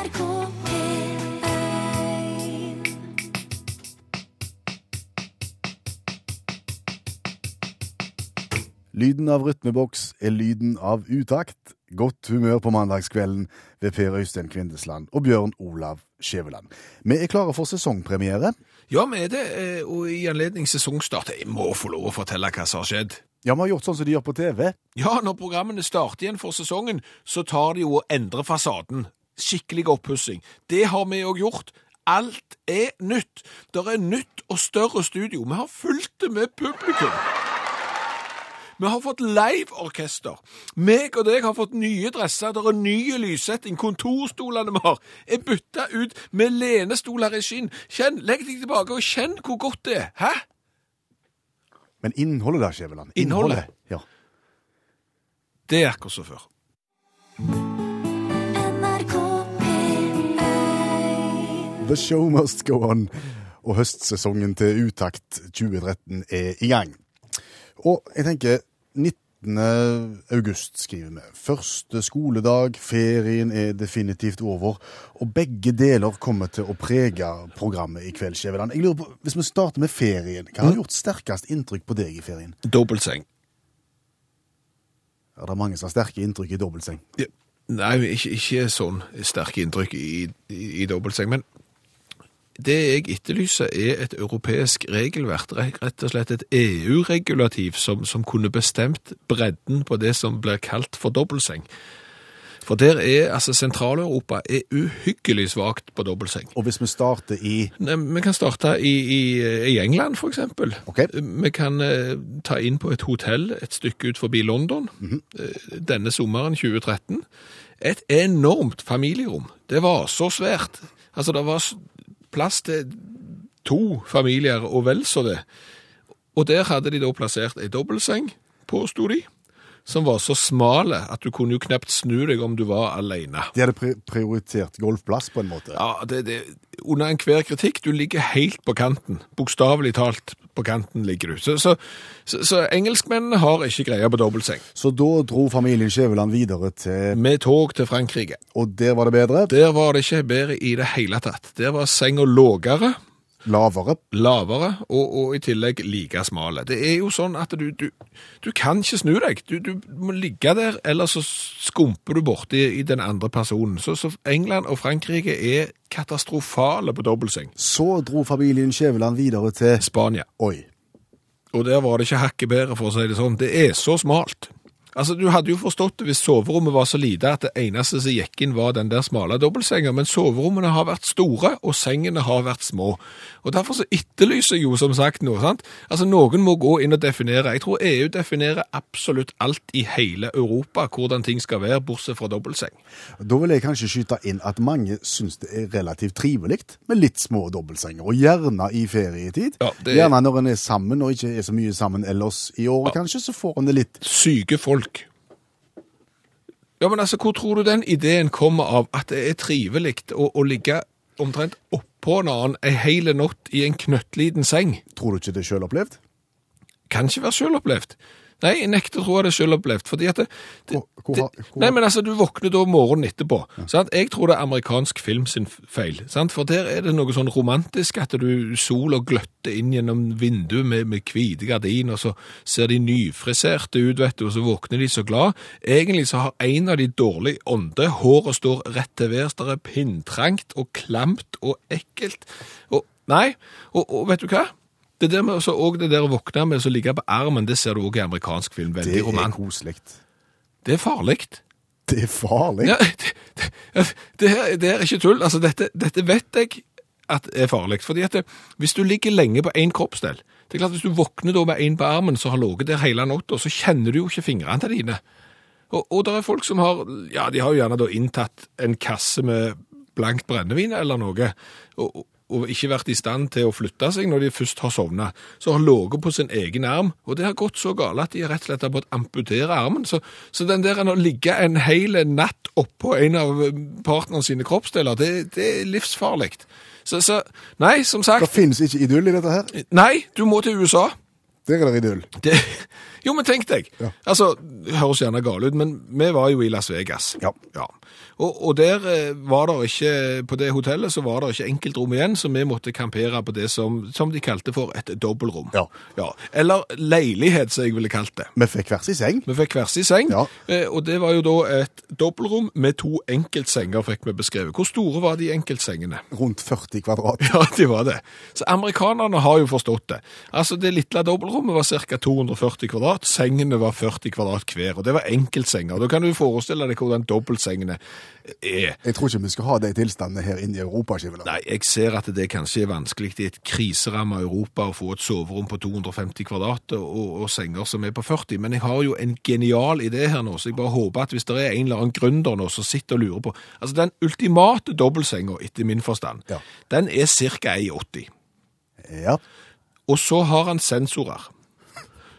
NRK P1 Lyden av rytmeboks er lyden av utakt. Godt humør på mandagskvelden ved Per Øystein Kvindesland og Bjørn Olav Skjæveland. Vi er klare for sesongpremiere. Ja, vi er det, eh, og i anledning sesongstart Jeg må få lov å fortelle hva som har skjedd. Ja, vi har gjort sånn som de gjør på TV. Ja, når programmene starter igjen for sesongen, så tar de jo og endrer fasaden. Skikkelig oppussing. Det har vi òg gjort. Alt er nytt. Det er nytt og større studio. Vi har fulgt det med publikum. Vi har fått live-orkester. Meg og deg har fått nye dresser. Det er nye lyssetting. Kontorstolene vi har, er bytta ut med lenestoler i skinn. Kjenn, Legg deg tilbake og kjenn hvor godt det er. Hæ? Men innholdet der, Skjæveland? Innholdet? Ja. Det er akkurat som før. The show must go on. Og høstsesongen til Utakt 2013 er i gang. Og jeg tenker 19. august skriver vi. Første skoledag, ferien er definitivt over. Og begge deler kommer til å prege programmet i kveld, Skjæveland. Jeg lurer på, Hvis vi starter med ferien, hva har gjort sterkest inntrykk på deg i ferien? Dobbeltseng. Ja, det er mange som har sterke inntrykk i dobbeltseng. Ja, Nei, ikke, ikke sånn sterke inntrykk i, i, i dobbeltseng, men det jeg etterlyser er et europeisk regelverk, rett og slett et EU-regulativ som, som kunne bestemt bredden på det som blir kalt for dobbeltseng. For der er, altså Sentral-Europa er uhyggelig svagt på dobbeltseng. Og hvis vi starter i Nei, Vi kan starte i, i, i England, for eksempel. Ok. Vi kan eh, ta inn på et hotell et stykke ut forbi London eh, denne sommeren 2013. Et enormt familierom. Det var så svært. Altså, det var plass til to familier og vel så det. Og der hadde de da plassert ei dobbeltseng, påsto de, som var så smale at du kunne jo knapt snu deg om du var alene. De hadde prioritert golfplass, på en måte. Ja, det, det, under enhver kritikk, du ligger helt på kanten. Bokstavelig talt på kanten ligger du. Så, så, så, så engelskmennene har ikke greie på dobbeltseng. Så da dro familien Skjæveland videre til Med tog til Frankrike. Og der var det bedre. Der var det ikke bedre i det hele tatt. Der var senga lågere, Lavere. lavere og, og i tillegg like smale. Det er jo sånn at du, du, du kan ikke snu deg. Du, du må ligge der, eller så skumper du borti i den andre personen. Så, så England og Frankrike er katastrofale på dobbeltseng. Så dro familien Skjæveland videre til Spania. Oi. Og der var det ikke hakket bedre, for å si det sånn. Det er så smalt. Altså, Du hadde jo forstått det hvis soverommet var så lite at det eneste som gikk inn var den der smale dobbeltsenga, men soverommene har vært store, og sengene har vært små. Og Derfor så etterlyser jeg jo som sagt noe. sant? Altså, Noen må gå inn og definere. Jeg tror EU definerer absolutt alt i hele Europa, hvordan ting skal være, bortsett fra dobbeltseng. Da vil jeg kanskje skyte inn at mange syns det er relativt trivelig med litt små dobbeltsenger, og gjerne i ferietid. Ja, det- Gjerne når en er sammen og ikke er så mye sammen ellers i året, kanskje, så får en det litt Syke folk. Ja, men altså, hvor tror du den ideen kommer av at det er trivelig å, å ligge omtrent oppå en annen en hel natt i en knøttliten seng? Tror du ikke det er sjølopplevd? Kan ikke være selvopplevd. Nei, jeg nekter å tro at det selv opplevd. fordi at det, det, Hvor- hvor hvor- Nei, men altså, du våkner da morgenen etterpå. Sant? Jeg tror det er amerikansk film sin feil, sant? for der er det noe sånn romantisk at du sola gløtter inn gjennom vinduet med, med hvite gardiner, og så ser de nyfriserte ut, vet du, og så våkner de så glad. Egentlig så har en av de dårlig ånde, håret står rett til værs, det er pinntrangt og klamt og ekkelt. Og, nei, og, og vet du hva? Det der med også, og det der å våkne med å ligge på armen, det ser du også i amerikansk film. Veldig Det er koselig. Det er farlig. Det er farlig. Ja, det, det, det, her, det er ikke tull. Altså, dette, dette vet jeg at er farlig. Fordi at det, hvis du ligger lenge på én kroppsdel det er klart Hvis du våkner da med én på armen som har ligget der hele natta, så kjenner du jo ikke fingrene dine. Og, og det er folk som har ja, de har jo gjerne da inntatt en kasse med blankt brennevin eller noe, og, og ikke vært i stand til å flytte seg når de først har sovna. Så har ligget på sin egen arm, og det har gått så galt at de rett og slett har måttet amputere armen. Så, så den der å ligge en hel natt oppå en av partneren sine kroppsdeler, det, det er livsfarlig. Så, så nei, som sagt Det finnes ikke idyll i dette her. nei, du må til USA. Der er det idyll. Det, jo, men tenk deg. Ja. Altså, det høres gjerne galt ut, men vi var jo i Las Vegas. Ja. Ja. Og, og der eh, var det ikke, på det hotellet så var det ikke enkeltrom igjen, så vi måtte kampere på det som, som de kalte for et dobbeltrom. Ja. Eller leilighet, som jeg ville kalt det. Vi fikk hver sin seng. Vi fikk hver sin seng, Ja. eh, og det var jo da et dobbeltrom med to enkeltsenger, fikk vi beskrevet. Hvor store var de enkeltsengene? Rundt 40 kvadrat. Ja, de var det. Så amerikanerne har jo forstått det. Altså, det lille dobbeltrommet var ca. 240 kvadrat, sengene var 40 kvadrat hver, og det var enkeltsenger. Da kan du forestille deg hvordan dobbeltsengene er. Jeg tror ikke vi skal ha de tilstandene her inne i Europa. Skiveland. Nei, jeg ser at det kanskje er vanskelig i et kriseramma Europa å få et soverom på 250 kvadrat og, og senger som er på 40, men jeg har jo en genial idé her nå, så jeg bare håper at hvis det er en eller annen gründer nå som sitter og lurer på Altså, den ultimate dobbeltsenga, etter min forstand, Ja. den er ca. 1,80. Ja. Og så har han sensorer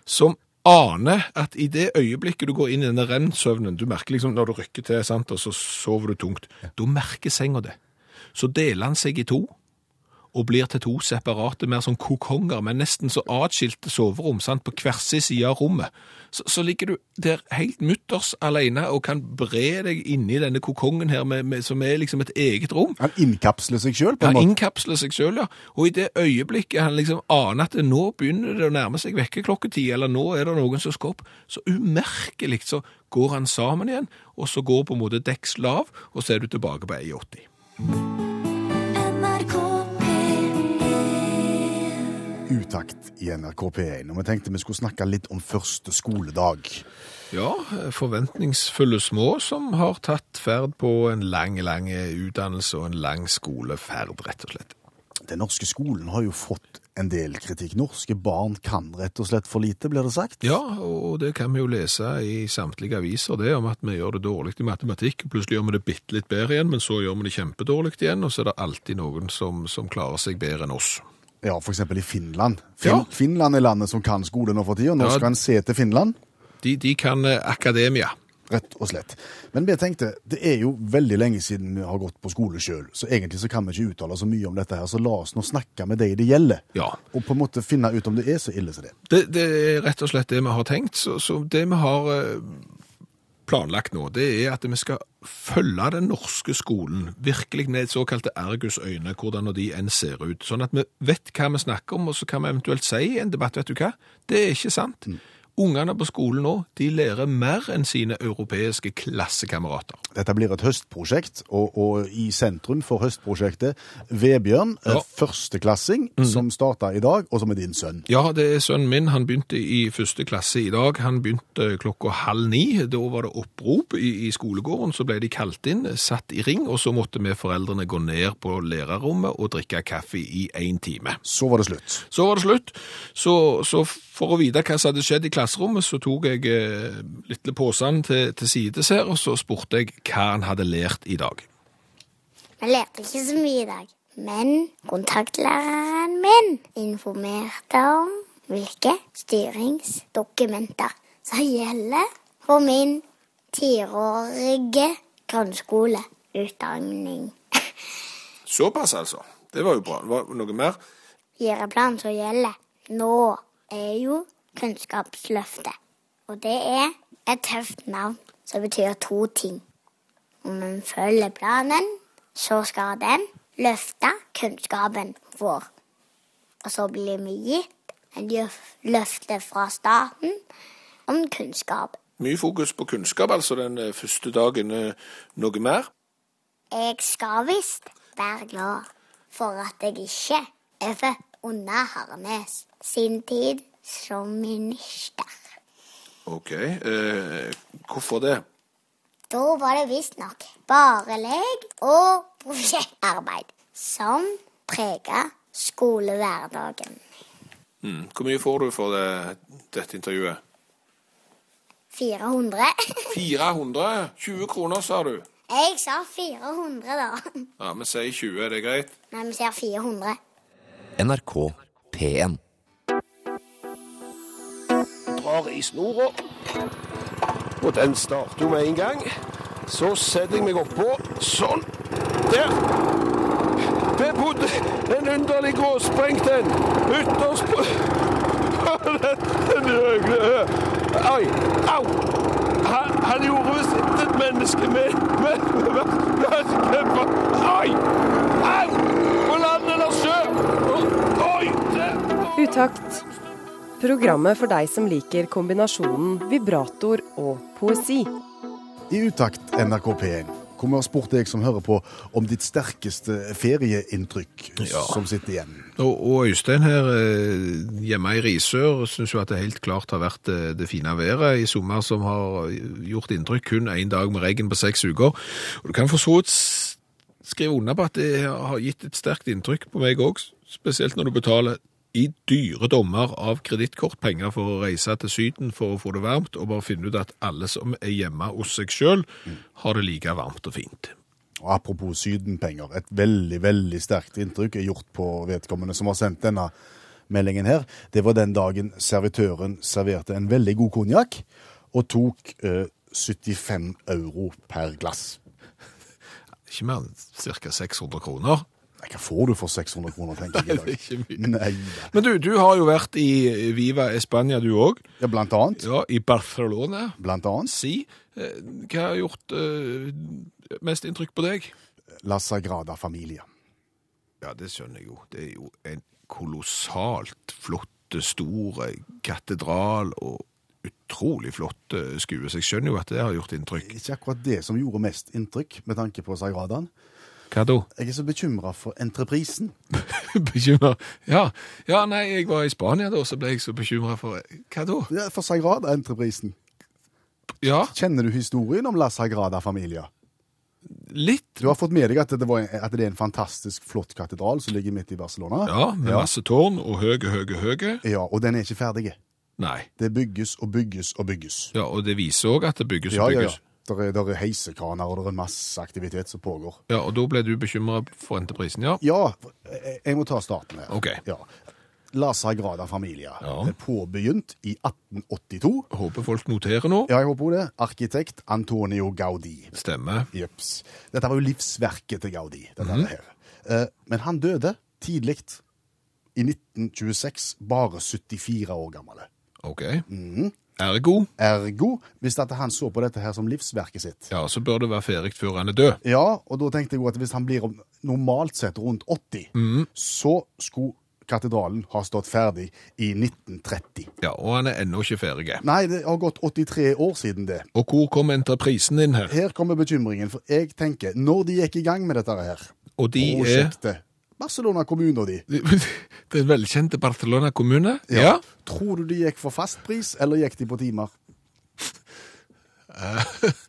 som aner at i det øyeblikket du går inn i denne rennsøvnen, du merker liksom når du rykker til, sant, og så sover du tungt, da merker senga det. Så deler han seg i to, og blir til to separate, mer sånn kokonger, men nesten så atskilte soverom, sant, på hver sin side av rommet. Så, så ligger du der helt mutters alene og kan bre deg inni denne kokongen her, med, med, som er liksom et eget rom. Han innkapsler seg sjøl måte. innkapsler seg sjøl, ja. Og i det øyeblikket han liksom aner at det nå begynner det å nærme seg vekkerklokketid, eller nå er det noen som skal opp, så umerkelig så går han sammen igjen, og så går på en måte dekks lav, og så er du tilbake på 1,80. Utakt i NRK P1. Og vi tenkte vi skulle snakke litt om første skoledag. Ja, forventningsfulle små som har tatt ferd på en lang, lang utdannelse og en lang skoleferd, rett og slett. Den norske skolen har jo fått en del kritikk. Norske barn kan rett og slett for lite, blir det sagt. Ja, og det kan vi jo lese i samtlige aviser, det om at vi gjør det dårlig i matematikk, plutselig gjør vi det bitte litt bedre igjen, men så gjør vi det kjempedårlig igjen, og så er det alltid noen som, som klarer seg bedre enn oss. Ja, eksempel i Finland. Fin Ja. Finland er landet som kan skole nå for tida. Nå Ja. skal en se til Finland, De, de kan eh, akademia. rett og slett. Men vi tenkte, det er jo veldig lenge siden vi har gått på skole sjøl, så egentlig så kan vi ikke uttale så mye om dette her, så la oss nå snakke med de det gjelder. Ja. Og på en måte finne ut om det er så ille som det. Det, det er rett og slett det vi har tenkt. Så, så det vi har eh, planlagt nå, det er at vi skal følge den norske skolen virkelig med såkalte argusøyne, hvordan de enn ser ut. Sånn at vi vet hva vi snakker om, og så kan vi eventuelt si i en debatt, vet du hva, det er ikke sant. Ungene på skolen nå, de lærer mer enn sine europeiske klassekamerater. Dette blir et høstprosjekt, og, og i sentrum for høstprosjektet Vebjørn, Ja. førsteklassing, førsteklassing, som starta i dag, og som er din sønn. Ja, det er sønnen min. Han begynte i første klasse i dag. Han begynte klokka halv ni. Da var det opprop i, i skolegården. Så ble de kalt inn, satt i ring, og så måtte vi foreldrene gå ned på lærerrommet og drikke kaffe i én time. Så var det slutt. Så var det slutt. Så, så for å vite hva som hadde skjedd i klasserommet, så tok jeg eh, lille posen til, til sides her, og så spurte jeg hva han hadde lært i dag. Jeg lærte ikke så mye i dag, men kontaktlæreren min informerte om hvilke styringsdokumenter som gjelder for min tiårige grunnskoleutdanning. Såpass, altså. Det var jo bra. Var det noe mer? Gireplanen som gjelder nå, er jo Kunnskapsløftet. Og det er et tøft navn som betyr to ting. Om en følger planen, så skal den løfte kunnskapen vår. Og så blir vi gitt en løfte fra staten om kunnskap. Mye fokus på kunnskap, altså den eh, første dagen. Eh, Noe mer? Jeg skal visst være glad for at jeg ikke er født under Harnes sin tid som minister. Ok, eh, hvorfor det? Da var det visstnok bare lek og prosjektarbeid som prega skolehverdagen. Mm. Hvor mye får du for det, dette intervjuet? 400. 400? 20 kroner, sa du? Jeg sa 400, da. Ja, vi sier 20, er det greit? Nei, vi sier 400. NRK P1. Drar i snora. Og den starter jo med en gang. Så setter jeg meg oppå. Sånn. Der. Det bodde en underlig gråsprengt en ytterst på Den høye Oi, au! Han, han gjorde visst et menneske med, med Oi! Au! På land eller sjø! Oi! Utakt. Programmet for deg som liker kombinasjonen vibrator og poesi. I Utakt NRK P1, hvor vi har spurt deg som hører på, om ditt sterkeste ferieinntrykk Ja. som sitter igjen. Og, og Øystein her eh, hjemme i Risør syns jo at det helt klart har vært det, det fine været i sommer som har gjort inntrykk kun én dag med regn på seks uker. Og du kan for så vidt skrive under på at det har gitt et sterkt inntrykk på meg òg, spesielt når du betaler i dyre dommer av kredittkortpenger for å reise til Syden for å få det varmt, og bare finne ut at alle som er hjemme hos seg sjøl, har det like varmt og fint. Og apropos sydenpenger, et veldig, veldig sterkt inntrykk er gjort på vedkommende som har sendt denne meldingen her. Det var den dagen servitøren serverte en veldig god konjakk og tok eh, 75 euro per glass. Ikke mer enn ca. 600 kroner. Nei, Hva får du for 600 kroner, tenker jeg i dag. ikke mye. Nei. Men du, du har jo vært i Viva España, du òg. Ja, blant annet. Ja, i Barcelona. Blant annet Si, eh, hva har gjort uh, mest inntrykk på deg? La Sagrada Familia. Ja, det skjønner jeg jo. Det er jo en kolossalt flott, stor katedral og utrolig flott skue. Så jeg skjønner jo at det har gjort inntrykk. Ikke akkurat det som gjorde mest inntrykk med tanke på Sagradaen. Hva da? Jeg er så bekymra for entreprisen. Bekymra? Ja. ja, nei, jeg var i Spania da, så ble jeg så bekymra for Hva da? Ja, for Sagrada-entreprisen. Ja, Kjenner du historien om La Sagrada Familia? litt. Du har fått med deg at det, var, at det er en fantastisk flott katedral som ligger midt i Barcelona? Ja, med masse tårn og høye, høye, høye. Ja, og den er ikke ferdig. Nei. Det bygges og bygges og bygges. Ja, og det viser òg at det bygges Ja, og ja, bygges. ja. Der er, der er heisekraner, og det er masse aktivitet som pågår. Ja, og da ble du bekymra for entreprisen, ja? Ja, jeg, må ta starten her. Ok. Ja. La Sagrada Familia Ja. er påbegynt i 1882. Håper folk noterer nå. Ja, jeg håper det. Arkitekt Antonio Gaudi. Stemmer. Jeps. Dette var jo livsverket til Gaudi, dette mm. her. Eh, Men han døde tidlig, i 1926, bare 74 år gammel. OK. Mhm. Ergo, Ergo, hvis at han så på dette her som livsverket sitt. ja, så bør det være ferdig før han er død. Ja, og da tenkte jeg jo at hvis han blir normalt sett rundt 80, mm. så skulle katedralen ha stått ferdig i 1930. Ja, Og han er ennå ikke ferdig. Nei, det har gått 83 år siden det. Og hvor kom entreprisen din her? Her kommer bekymringen, for jeg tenker, når de gikk i gang med dette her, Og de er prosjektet, Barcelona kommune og de, Den velkjente Barcelona kommune? Ja. tror du de gikk for fastpris, eller gikk de på timer?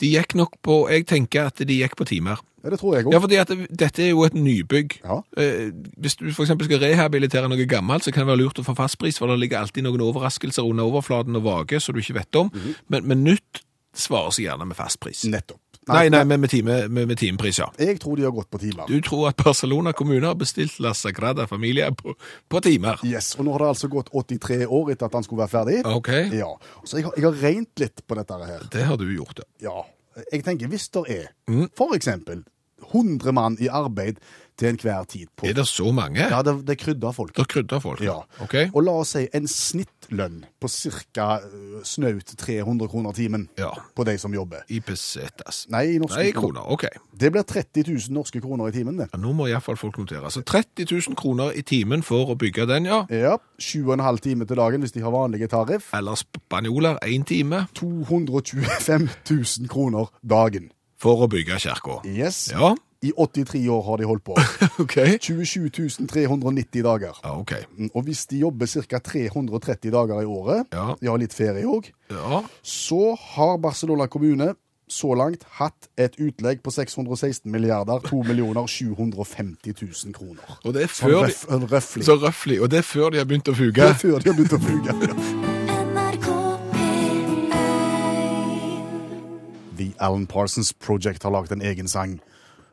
De gikk nok på Jeg tenker at de gikk på timer. Ja, det tror jeg Ja, òg. fordi at dette er jo et nybygg. Ja. Eh, hvis du f.eks. skal rehabilitere noe gammelt, så kan det være lurt å få fastpris, for det ligger alltid noen overraskelser under overflaten og vage, som du ikke vet om. Mhm. men, men nytt svarer seg gjerne med fastpris. Nettopp. Nei, nei, men med, time, med, med timepris, ja. Jeg tror de har gått på timer. Du tror at Barcelona kommune har bestilt La Sagrada Familia på, på timer? Yes, og nå har det altså gått 83 år etter at han skulle være ferdig. OK, Ja, så jeg har, jeg har regnet litt på dette her. det har du gjort, ja. Ja, jeg tenker hvis det er, Mm. for eksempel, 100 mann i arbeid til enhver tid på. Er det så mange? Ja, det, det krydder folk. Det krydder folk? Ja. OK. Og la oss si en snittlønn på ca. snaut 300 kroner timen Ja. på de som jobber. I pesetas. Nei, i norske Nei, kroner. OK. Det blir 30 000 norske kroner i timen, det. Ja, nå må iallfall folk notere. Så 30 000 kroner i timen for å bygge den, ja. Ja, 7,5 timer til dagen hvis de har vanlige tariff. Eller spanjoler én time 225 000 kroner dagen. for å bygge kirka. Yes. Ja, I 83 år har de holdt på. OK. 27 390 dager. Ja, OK. Mm, Og hvis de jobber ca. 330 dager i året, Ja. de har litt ferie òg, Ja, så har Barcelona kommune så langt hatt et utlegg på 616 milliarder 2 millioner 750 000 kroner. Og det er Sånn før røff, røfflig. så røffelig, og det er før de har begynt å fuge? Det er før de har begynt å fuge. NRK P1 The Alan Parsons Project har laget en egen sang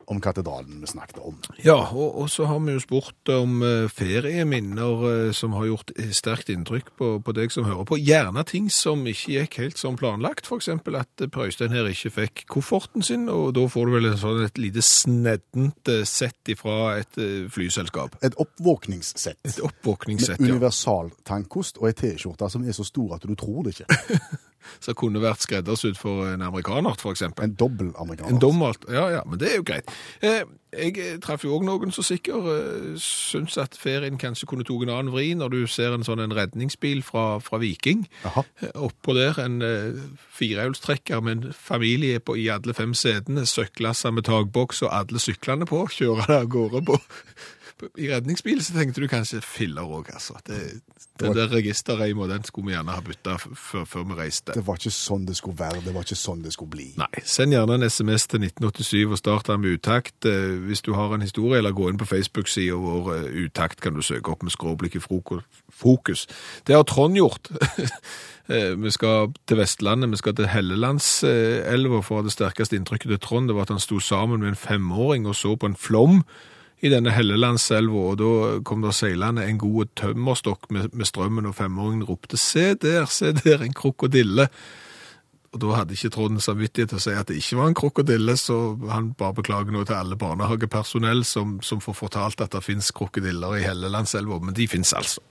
om katedralen vi snakket om. Ja, og, og så har vi jo spurt om eh, ferieminner eh, som har gjort eh, sterkt inntrykk på, på deg som hører på. Gjerne ting som ikke gikk helt som planlagt. Eksempel at eh, Per Øystein her ikke fikk kofferten sin, og da får du vel sånn et lite sneddent eh, sett ifra et eh, flyselskap. Et oppvåkningssett. Et oppvåkningssett, Med ja. universal tannkost og ei T-skjorte som er så stor at du tror det ikke. Som kunne vært skreddersydd for en amerikaner, for eksempel. En dobbel amerikaner. En dommert, ja, ja, men det er jo greit. Eh, jeg eh, traff jo også noen som sikkert eh, syns at ferien kanskje kunne tatt en annen vri når du ser en sånn en redningsbil fra, fra Viking. Jaha. Eh, Oppå der en eh, firehjulstrekker med en familie på, i alle fem setene, søkklasse med takboks og alle syklene på, kjører det av gårde på i redningsbil, så tenkte du kanskje filler òg, altså. Det, den der registerreima, den skulle vi gjerne ha bytta før, før vi reiste. Det var ikke sånn det skulle være, det var ikke sånn det skulle bli. Nei, send gjerne en SMS til 1987 og start den med utakt. Eh, Hvis du har en historie, eller gå inn på Facebook-sida vår eh, utakt, kan du søke opp med skråblikk i fokus. Det har Trond gjort. Eh, Vi skal til Vestlandet, vi skal til Hellelandselva for å ha det sterkeste inntrykket til Trond. Det var at han sto sammen med en femåring og så på en flom i denne Hellelandselva, og da kom det seilende en god tømmerstokk med, med strømmen, og femåringen ropte 'se der, se der, en krokodille'. Og da hadde ikke Trond samvittighet til å si at det ikke var en krokodille, så han bare beklager nå til alle barnehagepersonell som, som får fortalt at det finnes krokodiller i Hellelandselva, men de finnes altså.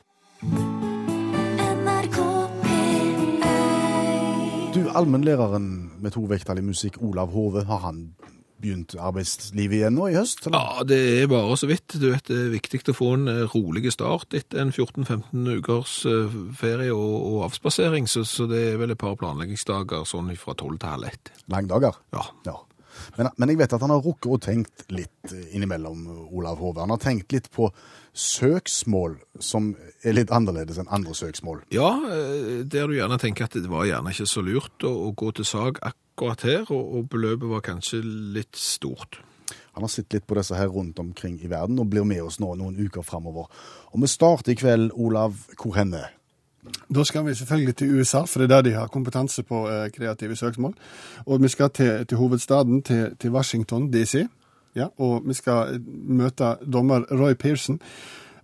Du, allmennlæreren med to vekttall i musikk, Olav Hove, har han begynt arbeidslivet igjen nå i høst? Eller? Ja, det er bare så vidt. Du vet, det er viktig å få en eh, rolig start etter en 14-15 ukers eh, ferie og, og avspasering, så, så det er vel et par planleggingsdager sånn fra 12 til halv ett. Langdager? Ja. Ja. Men, men jeg vet at han har rukket og tenkt litt eh, innimellom, Olav Hove. Han har tenkt litt på søksmål som er litt annerledes enn andre søksmål. Ja, der du gjerne tenker at det var gjerne ikke så lurt å, å gå til sag akkurat her, og, og beløpet var kanskje litt stort. Han har sett litt på disse her rundt omkring i verden og blir med oss nå noen uker framover. Og vi starter i kveld, Olav, hvor henne? Da skal vi selvfølgelig til USA, for det er der de har kompetanse på eh, kreative søksmål. Og vi skal til, til hovedstaden, til, til Washington DC. Ja, og vi skal eh, møte dommer Roy Pearson.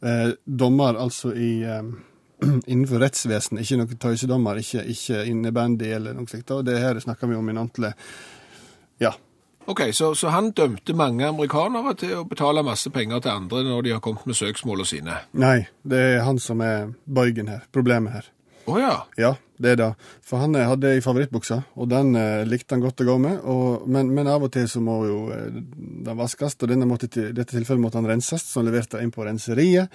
Eh, dommer altså i eh, innenfor rettsvesenet, ikke noen tøysedommer, ikke, ikke innebandy eller noe slikt. Og det her snakker vi om i Nantle. Ja. Ok, så, så han dømte mange amerikanere til å betale masse penger til andre når de har kommet med søksmålene sine. Nei, det er han som er bøygen her. Problemet her. Å ja. Ja, det er det. For han eh, hadde ei favorittbukse, og den eh, likte han godt å gå med. Og, men, men av og til så må jo eh, den vaskes, og i dette tilfellet måtte han renses, så han leverte inn på renseriet.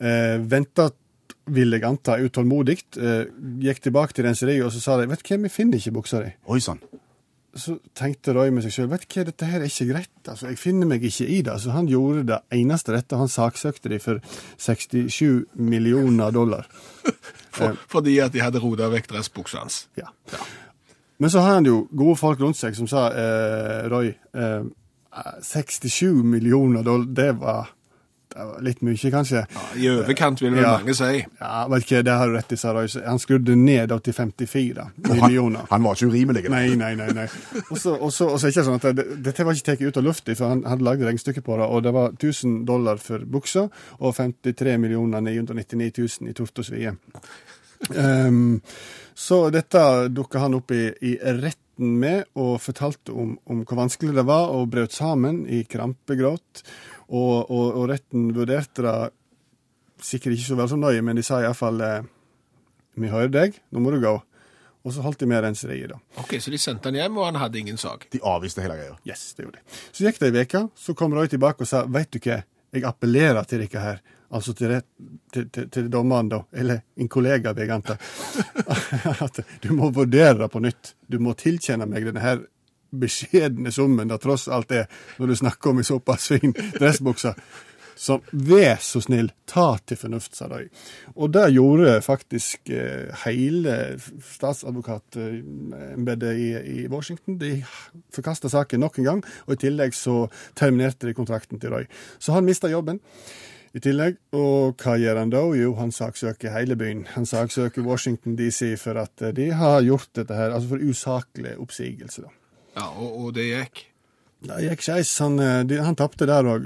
Eh, Venta, vil jeg anta, utålmodig. Eh, gikk tilbake til renseriet, og så sa de vet du hva, vi finner ikke buksa di. Oi sann. Så tenkte Roy med seg sjøl vet du hva, dette her er ikke greit. altså, Jeg finner meg ikke i det. Så han gjorde det eneste rette. Han saksøkte de for 67 millioner dollar. For, fordi at de hadde roda vekk dressbuksa hans. Ja. Men så har han jo gode folk rundt seg som sa eh, Roy, eh, 67 millioner dollar, det var litt mye, kanskje. Ja, I overkant vil vel Ja. mange si. Ja, vet ikke, det har du rett i, sa Roy. Han skrudde ned til 54 millioner. han var ikke urimelig. Nei, nei, nei. nei. Og så er det ikke sånn at det, Dette var ikke tatt ut av lufta, for han hadde lagd regnestykket på det, og det var 1000 dollar for buksa og 53 999 000 i tort og svie. Um, så dette dukka han opp i, i retten med, og fortalte om, om hvor vanskelig det var, og brøt sammen i krampegråt. Og, og, og retten vurderte det sikkert ikke så veldig nøye, men de sa iallfall eh, Vi hører deg, nå må du gå. Og så holdt de med renseriet, da. Ok, Så de sendte han hjem, og han hadde ingen sak. De avviste hele greia. Yes, det gjorde de. Så gikk det ei uke, så kom Roy tilbake og sa veit du hva, jeg appellerer til dere her. Altså til, rett, til, til, til dommeren, da. Eller en kollega, vil jeg anta. At du må vurdere det på nytt. Du må tilkjenne meg denne her beskjedne summen det tross alt er, når du snakker om en såpass fin dressbukse. Så vær så snill, ta til fornuft, sa de. Og det gjorde faktisk eh, hele statsadvokatembetet i, i Washington. De forkasta saken nok en gang, og i tillegg så terminerte de kontrakten til Roy. Så han mista jobben. I tillegg, og hva gjør han da? Jo, han saksøker hele byen. Han saksøker Washington DC for at de har gjort dette her, altså for usaklig oppsigelse, da. Ja, og, og det gikk. Det gikk skeis. Han, eh, de- han tapte der òg.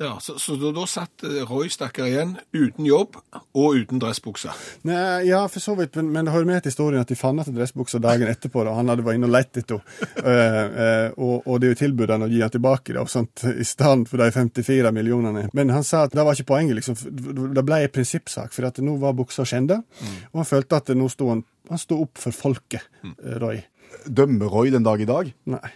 Ja, Så, så da, da satt eh, Roy stakkar igjen uten jobb og uten dressbukse. Nei, ja, for så vidt, men, men det hører med til historien at de fant igjen dressbuksa dagen etterpå. da Han hadde vært inne og lett etter henne. og, det er jo tilbudt han å gi han tilbake da, sånt, i stedet for de 54 millionene. Men han sa at det var ikke poenget. liksom. Det ble en prinsippsak, for at nå var buksa skjenda. Og han følte at nå sto han, han sto opp for folket, eh, Roy. Dømmer Roy den dag i dag? Nei.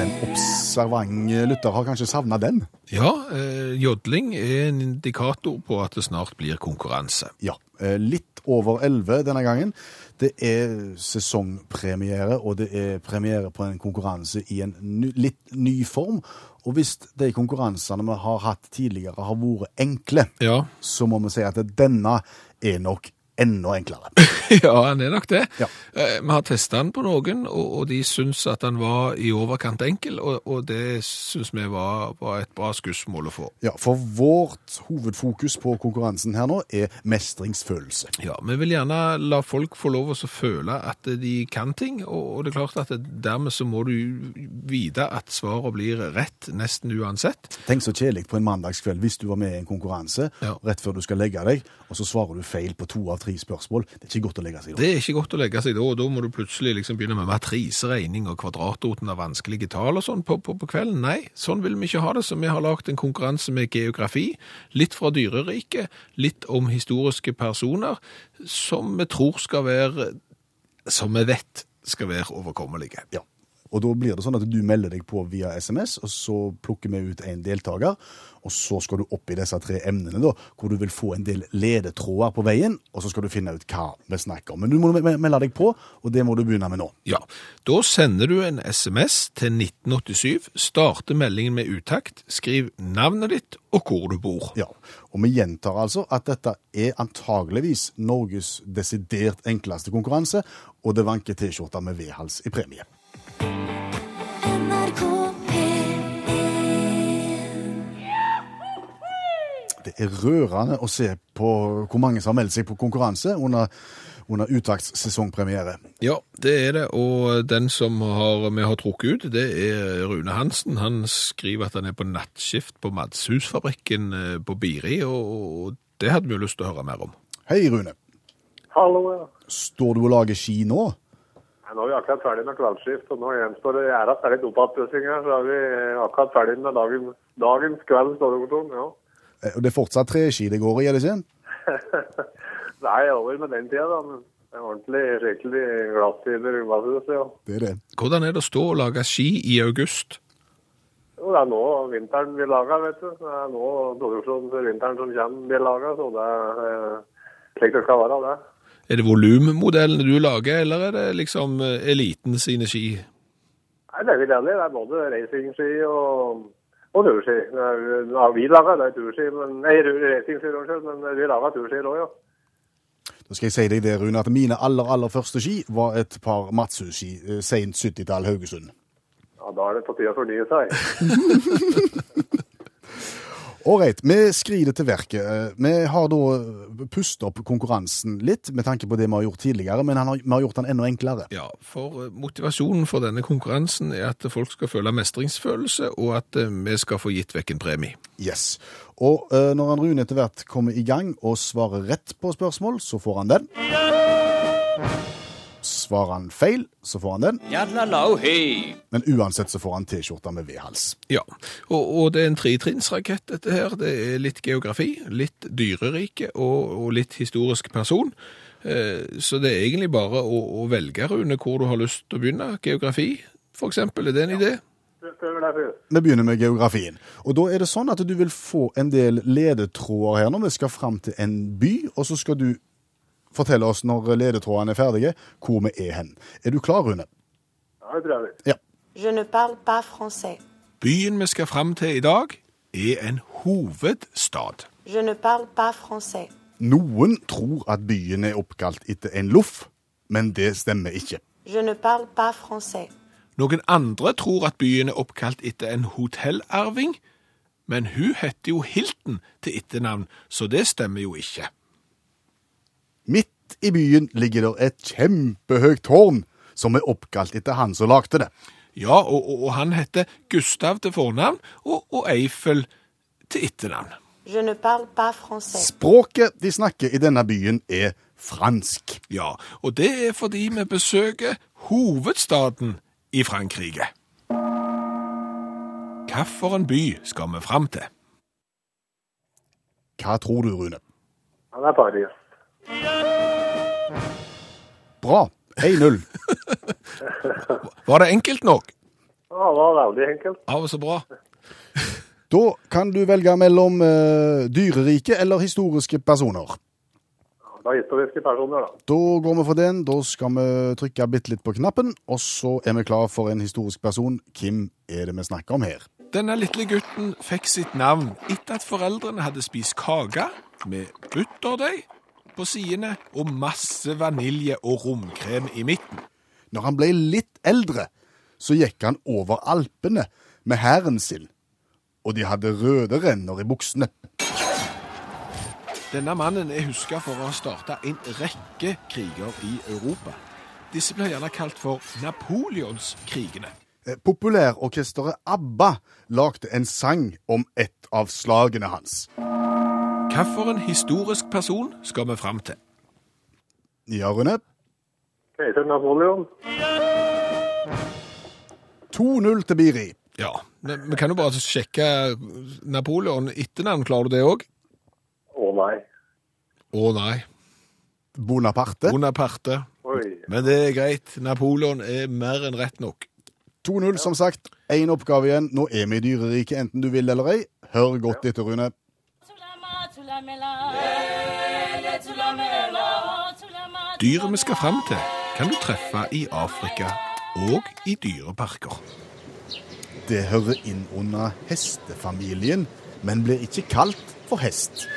Den observante lytter har kanskje savna den? Ja, eh, jodling er en indikator på at det snart blir konkurranse. Ja. eh, Litt over 11 denne gangen. Det er sesongpremiere, og det er premiere på en konkurranse i en ny, litt ny form. Og hvis de konkurransene vi har hatt tidligere har vært enkle, Ja, så må vi si at denne er nok enda enklere. ja han er nok det. Ja. Eh, Vi har testa den på noen, og, de syns at den var i overkant enkel, og, det syns vi var, et bra skussmål å få. Ja, For vårt hovedfokus på konkurransen her nå er mestringsfølelse. Ja, Vi vil gjerne la folk få lov å føle at de kan ting, og, det er klart at dermed så må du vite at svaret blir rett nesten uansett. Tenk så kjedelig på en mandagskveld hvis du var med i en konkurranse Ja. rett før du skal legge deg, og så svarer du feil på to av tre spørsmål. Det er ikke godt å legge seg da. Det er ikke godt å legge seg da, og da må du plutselig liksom begynne med matriseregning og kvadratroten av vanskelige tall og sånn på, på, på kvelden. Nei, sånn vil vi ikke ha det, så vi har lagt en konkurranse med geografi, litt fra dyreriket, litt om historiske personer, som vi tror skal være, som vi vet skal være overkommelige. Ja. Og da blir det sånn at du melder deg på via SMS, og så plukker vi ut en deltaker, og så skal du opp i disse tre emnene da, hvor du vil få en del ledetråder på veien, og så skal du finne ut hva vi snakker om. Men du må melde deg på, og det må du begynne med nå. Ja, da sender du en SMS til 1987, starter meldingen med utakt, skriv navnet ditt og hvor du bor. Ja, og vi gjentar altså at dette er antageligvis Norges desidert enkleste konkurranse, og det vanker T-skjorta med V-hals i premie. NRK P1 Det er rørende å se på hvor mange som har meldt seg på konkurranse under, under Utakts sesongpremiere. Ja, det er det, og den som har, vi har trukket ut, det er Rune Hansen. Han skriver at han er på nattskift på Madshusfabrikken eh, på Biri, og, og det hadde vi jo lyst til å høre mer om. Hei, Rune. Hallo, ja. Står du og lager ski nå? Nei, Nå er vi akkurat ferdig med kveldsskift, og nå gjenstår det gjøre at det er litt oppatpussing her. Så er vi akkurat ferdig med dagen, dagens kveld, står det om ja. Eh, Og det er fortsatt treski det går i, er det ikke? Er over med den tida, da. Men det er ordentlig, skikkelig glasstider i glasshuset, ja. Det er det. Hvordan er det å stå og lage ski i august? Jo, det er nå vinteren blir laga, vet du. Det er nå produksjonen for vinteren som kommer blir laga, så det er eh, slik det skal være, det. Er det volummodellene du lager, eller er det liksom eh, eliten sine ski? Nei, det er vi deler. Det er både racingski og, og turski. Ja, vi lager det er turski, men Nei, racingski, unnskyld, men vi lager turski òg, ja. Da skal jeg si deg det, Rune, at mine aller, aller første ski var et par Matshus-ski, eh, sent 70-tall Haugesund. Ja, Da er det på tide å fornye seg. Ålreit, vi skrider til verket. Eh, Vi har da eh, pustet opp konkurransen litt, med tanke på det vi har gjort tidligere, men har, vi har gjort den enda enklere. Ja, for eh, motivasjonen for denne konkurransen er at folk skal føle mestringsfølelse, og at vi skal få gitt vekk en premie. Yes. Og når han Rune etter hvert kommer i gang og svarer rett på spørsmål, så får han den. Svarer han feil, så får han den. Men uansett så får han T-skjorta med V-hals. Ja, og, og det er en tretrinnsrakett dette her. Det er litt geografi, litt dyrerike og, og litt historisk person. Eh, så det er egentlig bare å, å velge, Rune, hvor du har lyst til å begynne. Geografi, eksempel, er det en idé? Vi begynner med geografien. Og da er det sånn at du vil få en del ledetråder her når vi skal fram til en by, og så skal du fortelle oss når ledetrådene er ferdige, hvor vi er hen. Er du klar, Rune? Ja, det tror jeg. Ja. Je ne parle pas français. Byen vi skal fram til i dag, er en hovedstad. Je ne parle pas français. Noen tror at byen er oppkalt etter en loff, men det stemmer ikke. Je ne parle pas français. Noen andre tror at byen er oppkalt etter en hotellarving, men hun heter jo Hilton til etternavn, så det stemmer jo ikke. Midt i byen ligger det et kjempehøyt tårn som er oppkalt etter han som lagde det. Ja, og, og, og han heter Gustav til fornavn og, og Eiffel til etternavn. Je ne parle pas français. Språket de snakker i denne byen er fransk. Ja, og det er fordi vi besøker hovedstaden i Frankrike. Hvilken by skal vi fram til? Hva tror du, Rune? Han er Paris. Bra. 1-0. Var det enkelt nok? Ja, det var veldig enkelt. Ja, så bra. Da kan du velge mellom uh, dyrerike eller historiske personer. Det er historiske personer, da. Da går vi for den. Da skal vi trykke bitte litt på knappen, og så er vi klar for en historisk person. Hvem er det vi snakker om her? Denne lille gutten fikk sitt navn etter at foreldrene hadde spist kake med butterdeig på sidene og masse vanilje og romkrem i midten. Når han ble litt eldre, så gikk han over Alpene med hæren sin, og de hadde røde renner i buksene. Denne mannen er huska for å ha starta en rekke kriger i Europa. Disse ble gjerne kalt for Napoleonskrigene. Eh, Populærorkesteret ABBA lagde en sang om et av slagene hans. Hvilken historisk person skal vi fram til? Ja, Rune? Keiser Napoleon. 2-0 til Biri. Ja, men Vi kan jo bare sjekke Napoleon etternavn. Klarer du det òg? Å nei. Å nei. Bonaparte. Bonaparte. Oi. Men det er greit. Napoleon er mer enn rett nok. 2-0, som sagt. Én oppgave igjen. Nå er vi i dyreriket, enten du vil eller ei. Hør godt etter, Rune. Dyret vi skal fram til, kan du treffe i Afrika og i dyreparker. Det hører inn under hestefamilien, men blir ikke kalt for hest.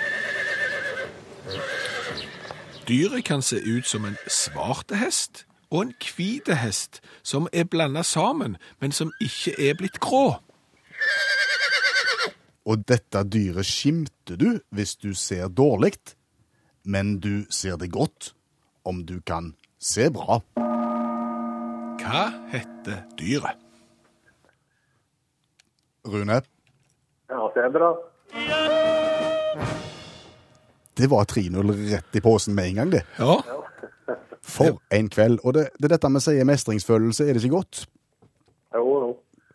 Dyret kan se ut som en svarte hest og en hvite hest som er blanda sammen, men som ikke er blitt grå. Og dette dyret skimter du hvis du ser dårlig, men du ser det godt om du kan se bra. Hva heter dyret? Rune, Ja, sebra. det var 3-0 rett i posen med en gang, det. Ja, For en kveld. Og det, det er dette vi sier mestringsfølelse, er det ikke godt? Jo, jo.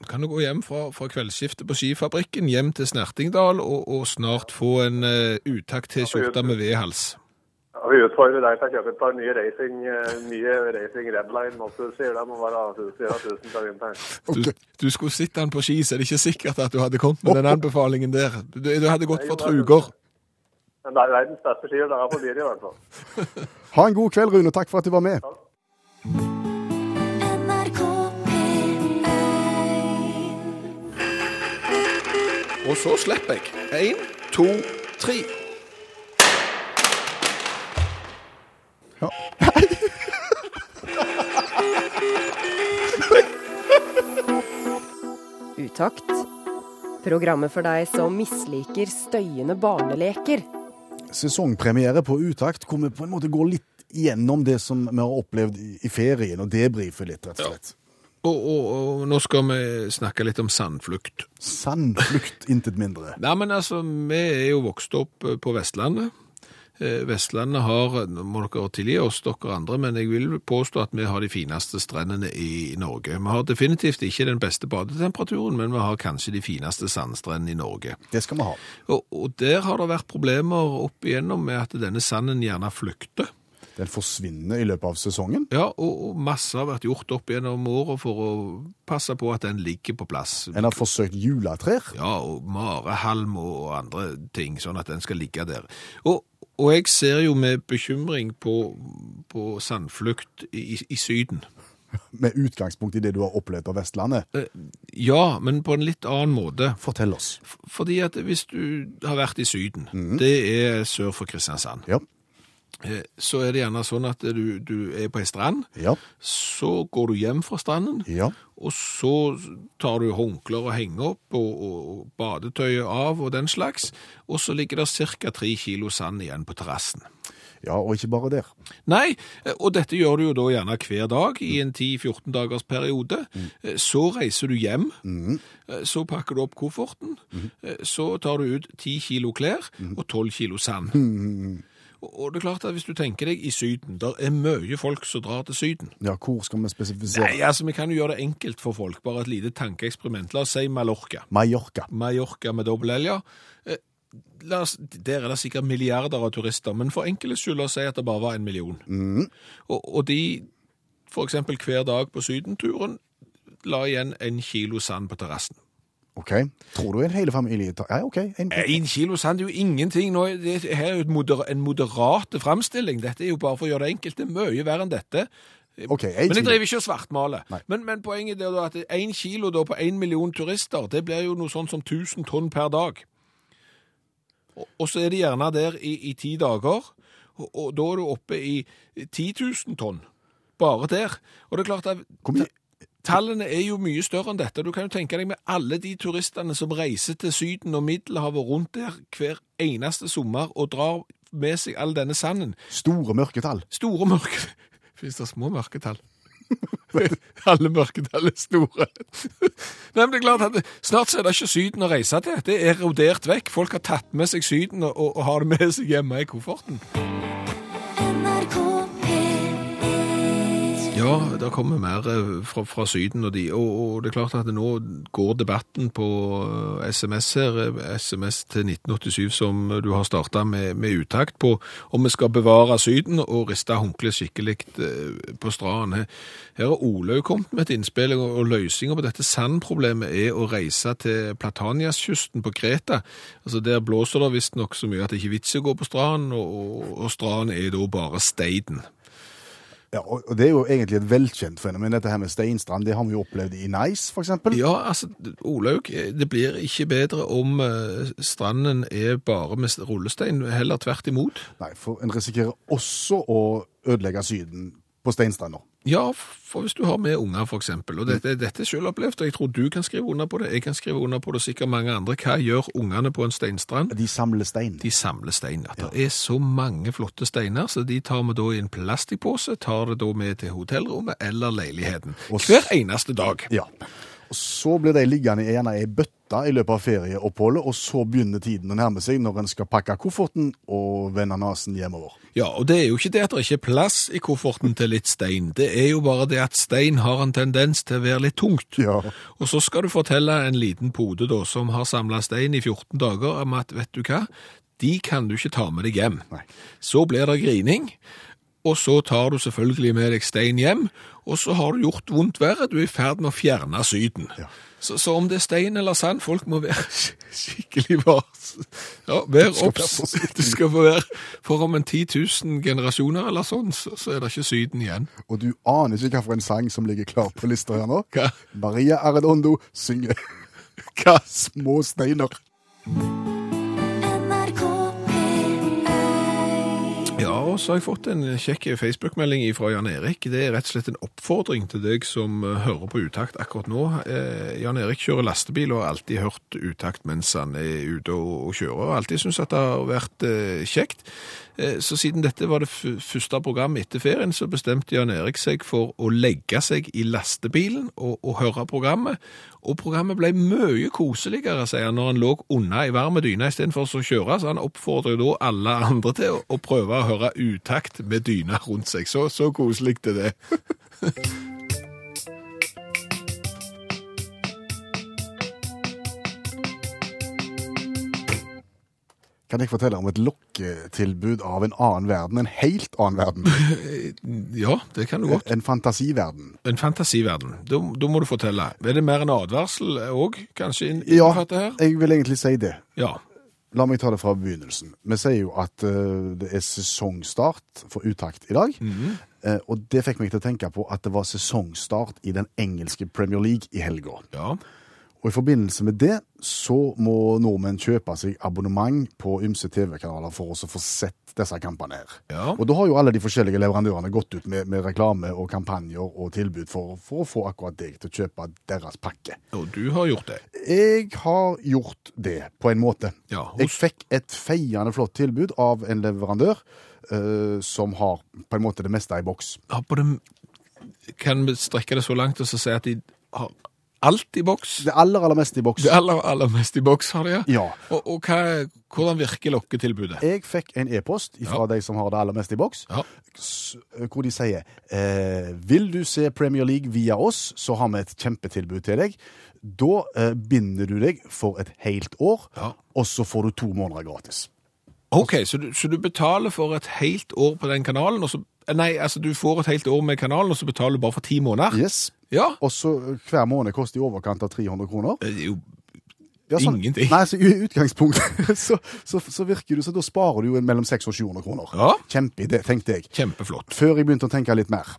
Kan du gå hjem fra, fra kveldsskiftet på Skifabrikken, hjem til Snertingdal, og, og snart få en uh, utakt-T-skjorte med V-hals. Ja, vi utfordrer deg til å kjøpe et par nye racing, eh, nye racing Redline. Også, sier de må være 4000 til vinteren. Du, du skulle sett den på ski, så er det ikke sikkert at du hadde kommet med den anbefalingen der. Du, du hadde gått for truger. Men det er verdens beste skier, det er på dyret i hvert fall. Ha en god kveld, Rune. Takk for at du var med. NRK Og så slipper jeg. Én, to, tre. Ja. Utakt. Programmet for deg som misliker støyende barneleker. Sesongpremiere på Utakt, hvor vi på en måte går litt gjennom det som vi har opplevd i ferien, og debrifer litt, rett og slett. Og, og, og nå skal vi snakke litt om sandflukt. Sandflukt, intet mindre. Nei, men altså, vi er jo vokst opp eh, på Vestlandet. Eh, Vestlandet har, nå må dere tilgi oss dere andre, men jeg vil påstå at vi har de fineste strendene i Norge. Vi har definitivt ikke den beste badetemperaturen, men vi har kanskje de fineste sandstrendene i Norge. Det skal vi ha. Og, og der har det vært problemer opp igjennom med at denne sanden gjerne flykter. Den forsvinner i løpet av sesongen. Ja, og, masse har vært gjort opp gjennom året for å passe på at den ligger på plass. En har forsøkt juletrær. Ja, og marehalm og andre ting, sånn at den skal ligge der. Og, og jeg ser jo med bekymring på, på sandflukt i, i Syden. Med utgangspunkt i det du har opplevd på Vestlandet. Eh, Ja, men på en litt annen måte. Fortell oss. Fordi at hvis du har vært i Syden, det er sør for Kristiansand, Ja. Eh, så er det gjerne sånn at du, du er på ei strand, Ja. så går du hjem fra stranden, Ja. og så tar du håndklær og henger opp, og, og badetøyet av og den slags, og så ligger det ca. tre kilo sand igjen på terrassen. Ja, og ikke bare der. Nei, eh, og dette gjør du jo da gjerne hver dag i en 10-14 dagers periode. Mm. Så reiser du hjem, mm. så pakker du opp kofferten, mm. så tar du ut 10 kilo klær og 12 kilo sand. Og det er klart at hvis du tenker deg i Syden, der er mye folk som drar til Syden. Ja, hvor skal vi spesifisere? Nei, altså vi kan jo gjøre det enkelt for folk, bare et lite tankeeksperiment. La oss si Mallorca. Mallorca. Mallorca med dobbel L, ja. Eh, oss, der er det sikkert milliarder av turister, men for enkelhets skyld la oss si at det bare var en million. Og, og de, for eksempel hver dag på sydenturen, la igjen en kilo sand på terrassen. Ok. Tror du en hele familie tar Ja, OK. En, En kilo sand er jo ingenting. Nå, det her er jo moder, en moderate framstilling. Dette er jo bare for å gjøre det enkelt. Det er mye verre enn dette. Okay, en Men jeg driver ikke og svartmaler. Men, men poenget er at én kilo da på én million turister, det blir jo noe sånn som 1000 tonn per dag. Og, og så er de gjerne der i, i ti dager, og, og da er du oppe i 10 000 tonn. Bare der. Og det er klart at Hvor mye Tallene er jo mye større enn dette. Du kan jo tenke deg med alle de turistene som reiser til Syden og Middelhavet rundt der hver eneste sommer og drar med seg all denne sanden. Store mørketall. Store mørke... Fins det små mørketall? Alle mørketall er store. Nei, men det er klart at Snart er det ikke Syden å reise til. Det er erodert vekk. Folk har tatt med seg Syden og, og, har det med seg hjemme i kofferten. Ja, det kommer mer eh, fra, fra Syden, og, de, og, og det er klart at nå går debatten på eh, SMS her, eh, SMS til 1987 som du har starta med, med utakt på, om vi skal bevare Syden og riste håndkleet skikkelig eh, på stranden. Her- Her har Olaug kommet med et innspill, og, løsninga på dette sandproblemet er å reise til Plataniaskysten på Kreta. Altså Der blåser det visstnok så mye at det ikke er vits i å gå på stranden, og, og, og stranden er da bare steinen. Ja, og det er jo egentlig et velkjent fenomen, dette her med steinstrand. Det har vi jo opplevd i Nice, eksempel. Ja, altså, Olaug, det blir ikke bedre om eh, stranden er bare med rullestein, heller tvert imot. Nei, for en risikerer også å ødelegge Syden på steinstrander. Ja, for hvis du har med unger, eksempel, og dette, dette er selv opplevd, og jeg tror du kan skrive under på det, jeg kan skrive under på det, og sikkert mange andre. Hva gjør ungene på en steinstrand? De samler stein. De samler stein. Ja. Det er så mange flotte steiner, så de tar vi da i en plastikkpose, tar det da med til hotellrommet eller leiligheten. Hver eneste dag. Ja. Så blir de liggende i gjerne ei bøtte i løpet av ferieoppholdet, og så begynner tiden å nærme seg når en skal pakke kofferten og vende nesen hjemover. Ja, og det er jo ikke det at det ikke er plass i kofferten til litt stein. Det er jo bare det at stein har en tendens til å være litt tungt. Ja. Og så skal du fortelle en liten pode da, som har samla stein i 14 dager, om at vet du hva, de kan du ikke ta med deg hjem. Nei. Så blir det grining, og så tar du selvfølgelig med deg stein hjem, og så har du gjort vondt verre. Du er i ferd med å fjerne Syden. Ja. Så, så om det er stein eller sand, folk må være skikkelig vars. Ja, vær obs. Du skal få være For om en 10 000 generasjoner eller sånn, så, så er det ikke Syden igjen. Og du aner ikke hvilken sang som ligger klar på lista her nå. Hva? Maria Arredondo synger Hva? Små steiner. Så har jeg fått en kjekk Facebook-melding fra Jan Erik. Det er rett og slett en oppfordring til deg som eh, hører på utakt akkurat nå. Eh, Jan Erik kjører lastebil og har alltid hørt utakt mens han er ute og, kjører, og alltid syns at det har vært eh, kjekt. Eh, så siden dette var det første programmet etter ferien, så bestemte Jan Erik seg for å legge seg i lastebilen og, og høre programmet. Og programmet ble mye koseligere, sier han, når han lå unna i varme dyna istedenfor å kjøre. Så han oppfordrer da alle andre til å, å prøve å høre utakt med dyna rundt seg. Så, så koselig er Kan jeg fortelle om et lokketilbud av en annen verden? En helt annen verden. Ja, det kan du godt. En fantasiverden. En fantasiverden. Da, da må du fortelle. Er det mer en advarsel òg, kanskje? inn- Ja, her? jeg vil egentlig si det. Ja. La meg ta det fra begynnelsen. Vi sier jo at uh, det er sesongstart for utakt i dag. Eh, og det fikk meg til å tenke på at det var sesongstart i den engelske Premier League i helga. ja. Og i forbindelse med det så må nordmenn kjøpe seg abonnement på ymse TV-kanaler for å få sett disse kampene her. Ja. Og da har jo alle de forskjellige leverandørene gått ut med, med reklame og kampanjer og tilbud for, for å få akkurat deg til å kjøpe deres pakke. Og du har gjort det. Jeg har gjort det, på en måte. Ja, Jeg fikk et feiende flott tilbud av en leverandør Uh, som har på en måte det meste i boks. Ja, på det, kan vi strekke det så langt og så si at de har alt i boks? Det aller, aller meste i boks. Det aller, aller mest i boks har de, ja. Ja. Og, og hva, hvordan virker lokketilbudet? Jeg fikk en e-post fra de som har det aller meste i boks, Ja. hvor de sier eh, Vil du se Premier League via oss, så har vi et kjempetilbud til deg. Da eh, binder du deg for et helt år, Ja. og så får du to måneder gratis. Ok, så du, så du betaler for et helt år på den kanalen, og så Nei, altså du får et helt år med kanalen, og så betaler du bare for ti måneder? Yes. Ja. Og så eh, hver måned koster i overkant av 300 kroner. Det er jo Ja, Ingenting. Nei, så i utgangspunktet så, så, så virker det så da sparer du jo mellom 600 og 700 kroner. Ja. Kjempeidé, tenkte jeg. kjempeflott. Før jeg begynte å tenke litt mer.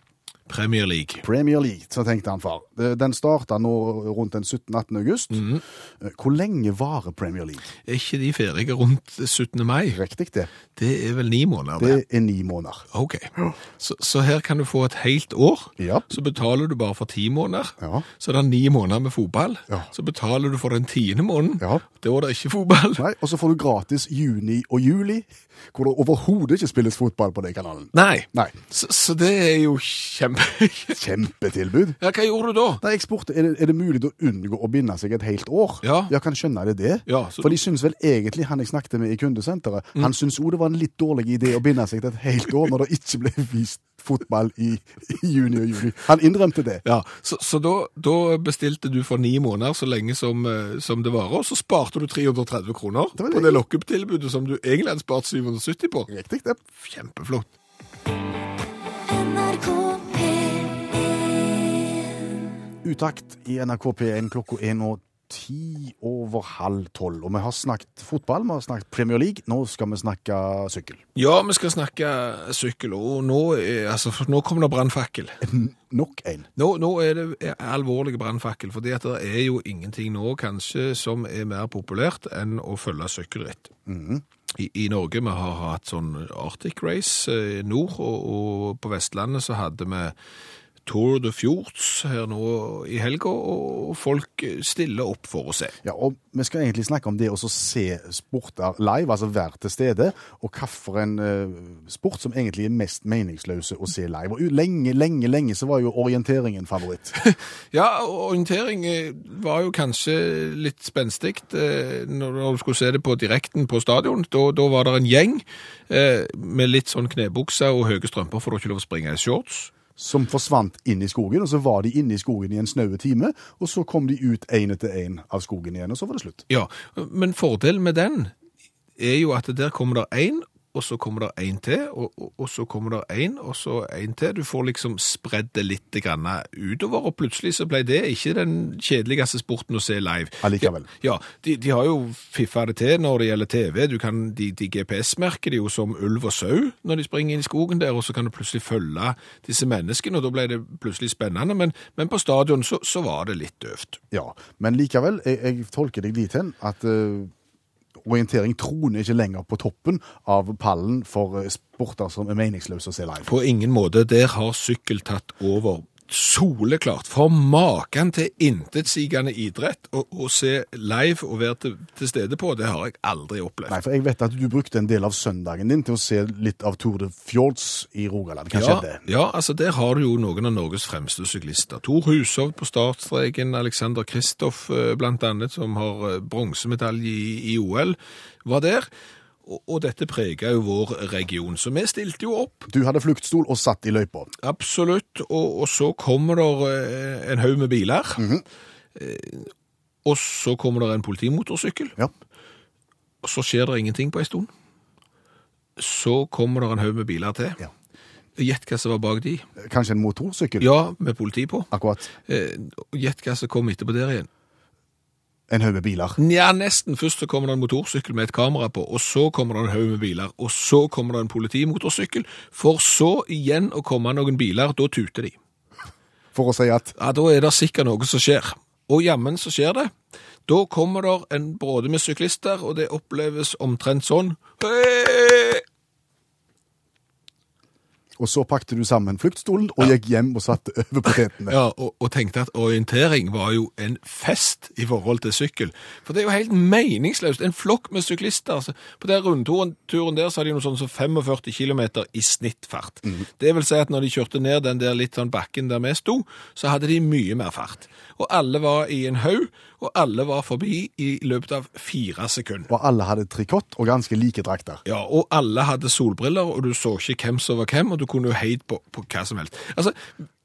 Premier League. Premier League, så tenkte han far. Den starta nå rundt den 17.-18. august. Mm. Hvor lenge varer Premier League? Er ikke de ferdige rundt 17. mai? Riktig det. Det er vel ni måneder? Det er ni måneder. Ok. Så, så her kan du få et helt år. Ja. Så betaler du bare for ti måneder. Ja. Så det er ni måneder med fotball. Ja. Så betaler du for den tiende måneden. Ja. Da er det ikke fotball. Nei, og så får du gratis juni og juli, hvor det overhodet ikke spilles fotball på den kanalen. Nei. Nei. Så, så det er jo kjempe... Kjempetilbud. Ja, hva gjorde du da? Nei, jeg spurte, er det, er det mulig å unngå å binde seg et helt år? Ja. Jeg kan skjønne det det. Ja, så- For de syns vel egentlig, han jeg snakket med i kundesenteret, Mm. han syns òg det var en litt dårlig idé å binde seg til et helt år når det ikke ble vist fotball i, i juni og juli. Han innrømte det. Ja, Så, så da, da bestilte du for ni måneder så lenge som, eh, som det varer, og så sparte du 330 kroner Det på det. lockup-tilbudet som du egentlig hadde spart 770 på. Riktig det. Kjempeflott. NRK Utakt i NRK P1 klokka er nå ti over halv tolv. Og vi har snakket fotball, vi har snakket Premier League. Nå skal vi snakke sykkel. Ja, vi skal snakke sykkel, og nå, altså, nå kommer det brannfakkel. Nok en. Nå, nå er det alvorlig brannfakkel, For det er jo ingenting nå kanskje som er mer populært enn å følge sykkelritt. I, I Norge vi har hatt sånn Arctic Race eh, nord, og, og på Vestlandet så hadde vi Tour de Fjords her nå i helga, og folk stiller opp for å se. Ja, og Vi skal egentlig snakke om det å se sporter live, altså være til stede, og hvilken uh, sport som egentlig er mest meningsløse å se live. Og Lenge, lenge, lenge så var jo orienteringen favoritt. Ja, orientering eh, var jo kanskje litt spenstig eh, når du skulle se det på direkten på stadion. Da, da var det en gjeng eh, med litt sånn knebukser og høye strømper, for du har ikke lov å springe i shorts. Som forsvant inn i skogen, og så var de inne i skogen i en snaue time, og så kom de ut én etter én av skogen igjen, og så var det slutt. Ja, men fordelen med den er jo at der kommer det én, og så kommer det én til, og, og, og så kommer det én, og så én til. Du får liksom spredd det litt grann utover, og plutselig så ble det ikke den kjedeligste sporten å se live. Allikevel. Ja, de, de har jo fiffa det til når det gjelder TV. Du kan, de, de GPS-merker det jo som ulv og sau når de springer inn i skogen der, og så kan du plutselig følge disse menneskene, og da ble det plutselig spennende. Men, men på stadion så, så var det litt døvt. Ja, Men likevel, jeg, jeg tolker deg dit hen at eh, orientering troner ikke lenger på toppen av pallen for eh, sporter som er meningsløse å se live. På ingen måte. Der har sykkel tatt over. Soleklart. For maken til intetsigende idrett å, å se live og være til, til stede på, det har jeg aldri opplevd. Nei, for jeg vet at du brukte en del av søndagen din til å se litt av Tour de Fjords i Rogaland. Hva Ja, skjedde? ja, altså der har du jo noen av Norges fremste syklister. Tor Hushovd på startstreken, Alexander Kristoff eh, blant annet, som har eh, bronsemedalje i, i OL, var der. Og, dette preget jo vår region, så vi stilte jo opp. Du hadde fluktstol og satt i løypa. Absolutt, og, og så kommer det eh, en haug med biler. Eh, Og så kommer det en politimotorsykkel, Ja. og så skjer det ingenting på en stund. Så kommer det en haug med biler til. Ja. Gjett hva som var bak de. Kanskje en motorsykkel? Ja, med politi på. Akkurat. Eh, Gjett hva som kom etterpå der igjen. En haug med biler. Ja, nesten. Først så kommer det en motorsykkel med et kamera på, og så kommer det en haug med biler, og så kommer det en politimotorsykkel, for så igjen å komme noen biler, da tuter de. For å si at Ja, da er det sikkert noe som skjer. Og jammen så skjer det. Da kommer det en bråde med syklister, og det oppleves omtrent sånn. Hei! Og så pakte du sammen fluktstolen og gikk hjem og satte over potetene. Ja, og, og tenkte at orientering var jo en fest i forhold til sykkel. For det er jo helt meningsløst. En flokk med syklister. Altså, på den rundturen der så hadde de noe sånn som 45 km i snittfart. Det vil si at når de kjørte ned den der litt sånn bakken der vi sto, så hadde de mye mer fart. Og alle var i en haug, og alle var forbi i løpet av fire sekunder. Og alle hadde trikott og ganske like drakter. Ja, og alle hadde solbriller, og du så ikke hvem som var hvem, og du kunne jo heid på, på hva som helst. Altså,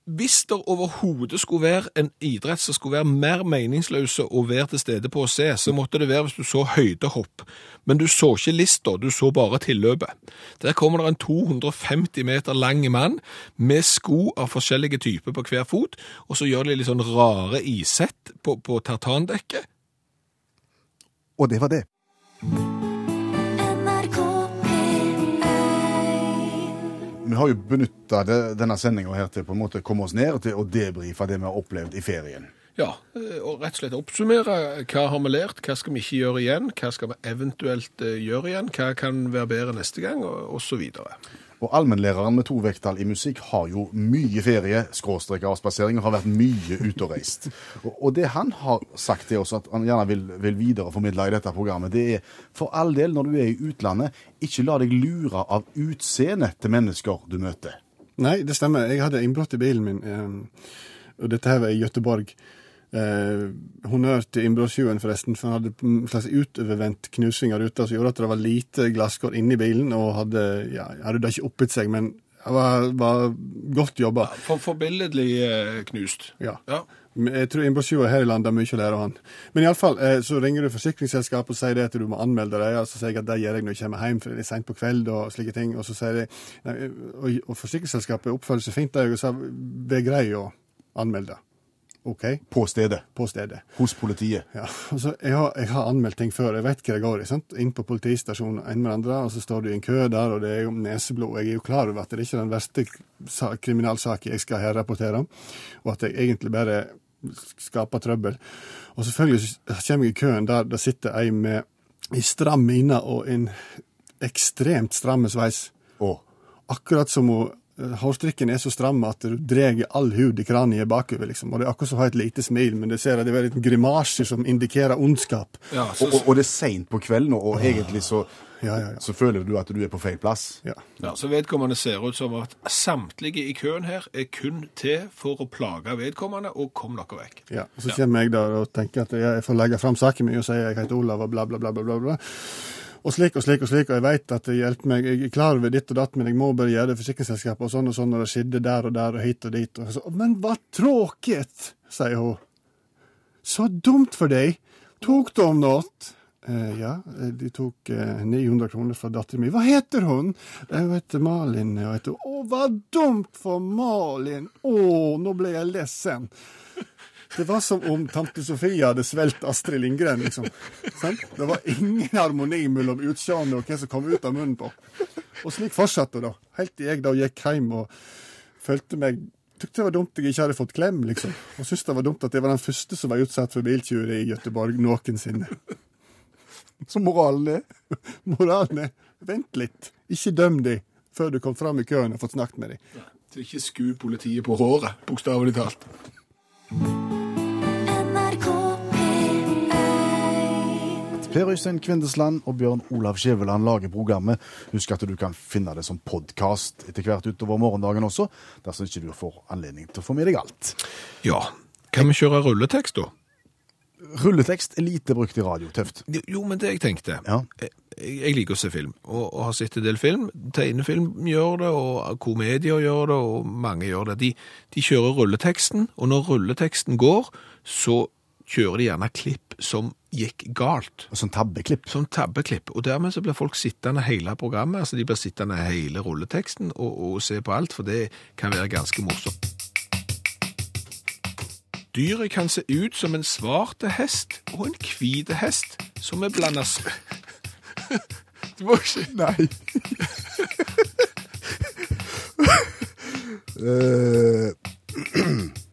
hvis det overhodet skulle være en idrett som skulle være mer meningsløse å være til stede på å se, så måtte det være hvis du så høydehopp. Men du så ikke lista, du så bare tilløpet. Der kommer det en 250 meter lang mann med sko av forskjellige typer på hver fot, og så gjør de litt sånn rare isett på, på tartandekket. Og det var det. Vi har jo benytta denne sendinga til på en måte å komme oss ned til å debrife det vi har opplevd i ferien. Ja, og rett og slett oppsummere. Hva har vi lært? Hva skal vi ikke gjøre igjen? Hva skal vi eventuelt eh, gjøre igjen? Hva kan være bedre neste gang? Og så videre. Og allmennlæreren med to vekttall i musikk har jo mye ferie, skråstrek avspasering, og har vært mye ute og reist. Og, det han har sagt til oss at han gjerne vil, vil videreformidle i dette programmet, det er for all del, når du er i utlandet, ikke la deg lure av utseendet til mennesker du møter. Nei, det stemmer. Jeg hadde innbrudd i bilen min, eh, og dette her var i Gøteborg. Eh, honnør til innbruddstyven, forresten, for han hadde en slags utovervendt knusing av ruta som gjorde at det var lite glasskår inni bilen, og hadde, ja, hadde ikke oppet seg, men det var, var godt jobba. For forbilledlig eh, knust. Ja. Ja. Jeg tror innbruddstyver her i landet har mye å lære av han. Men iallfall, eh, så ringer du forsikringsselskapet og sier det at du må anmelde deg, og så sier jeg at det gjør jeg når jeg kommer hjem, for det er seint på kveld og slike ting. Og så sier de og, og forsikringsselskapet oppfører seg fint, og sa vær grei å anmelde. OK, På stedet. på stedet. Hos politiet. Ja, altså, jeg, har, jeg har anmeldt ting før, jeg vet hva det går i. sant? Inn på politistasjonen en med andre, og så står du i en kø der, og det er jo neseblod. Jeg er jo klar over at det er ikke den verste kriminalsaken jeg skal her rapportere om, og at jeg egentlig bare skaper trøbbel. Og selvfølgelig kommer jeg i køen der det sitter ei med ei stram mine og en ekstremt stram sveis. Oh. Akkurat som hun Hårstrikken er så stram at du drar all hud i kraniet bakover, liksom. Og det er akkurat som å ha et lite smil, men du ser at det er litt grimasjer som indikerer ondskap. Ja, så, og, og, og det er seint på kvelden, og, og egentlig så, Ja, ja, ja. så føler du at du er på feil plass. ja. ja, så vedkommende ser ut som at samtlige i køen her er kun til for å plage vedkommende, og kom dere vekk. Ja, og Så kommer jeg der og tenker at jeg får legge fram saken min og si jeg heter Olav og bla, bla, bla. bla, bla, bla. Og slik og slik og slik, og jeg vet at det hjelper meg. Jeg er klar over ditt og datt, men jeg må bare gjøre det forsikringsselskapet og sånn og sånn, og det skjedde der og der og hit og dit. Og så, men hva tråkig, sier hun. Så dumt for deg. Tok de noe? Eh, ja, de tok eh, 900 kroner fra datteren min. Hva heter hun? Eh, Hun heter Malin. Heter, Å, hva dumt for Malin! Å, nå ble jeg ledsen. Det var som om tante Sofie hadde svelget Astrid Lindgren, liksom. Sant? Det var ingen harmoni mellom utseendet og hva som kom ut av munnen på. Og slik fortsatte det, da. Helt til jeg da gikk hjem og følte meg Tykte det var dumt jeg ikke hadde fått klem, liksom. Og syntes det var dumt at jeg var den første som var utsatt for biltyveri i Gøteborg noensinne. Så moralen er Moralen er vent litt, ikke døm de før du kom fram i køen og fått snakket med de. Så ikke sku politiet på håret, bokstavelig talt. Per Øystein Kvindesland og Bjørn Olav Skjæveland lager programmet. Husk at du kan finne det som podkast etter hvert utover morgendagen også, dersom ikke du får anledning til å få med deg alt. Ja. Kan vi kjøre rulletekst, da? Rulletekst er lite brukt i radio. Tøft. Jo, men det jeg tenkte Ja. Jeg, jeg liker å se film, og, og har sett en del film. Tegnefilm gjør det, og komedier gjør det, og mange gjør det. De, de kjører rulleteksten, og når rulleteksten går, så kjører de gjerne klipp som gikk galt. Som tabbeklipp. Som tabbeklipp. Og dermed så blir folk sittende hele programmet, altså de blir sittende hele rulleteksten og, og se på alt, for det kan være ganske morsomt. Dyret kan se ut som en svarte hest og en hvit hest, som er blanda Du må ikke Nei. Eh,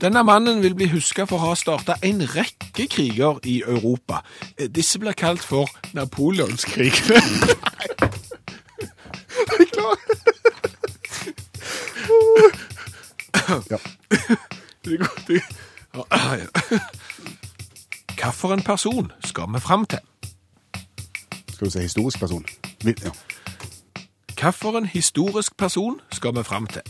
Denne mannen vil bli huska for å ha starta en rekke kriger i Europa. Eh, Disse blir kalt for Napoleonskrigene. Ja. Det går- det- Ja, ja. Hvilken person skal vi fram til? Skal du si historisk person? Ja. Hvilken historisk person skal vi fram til?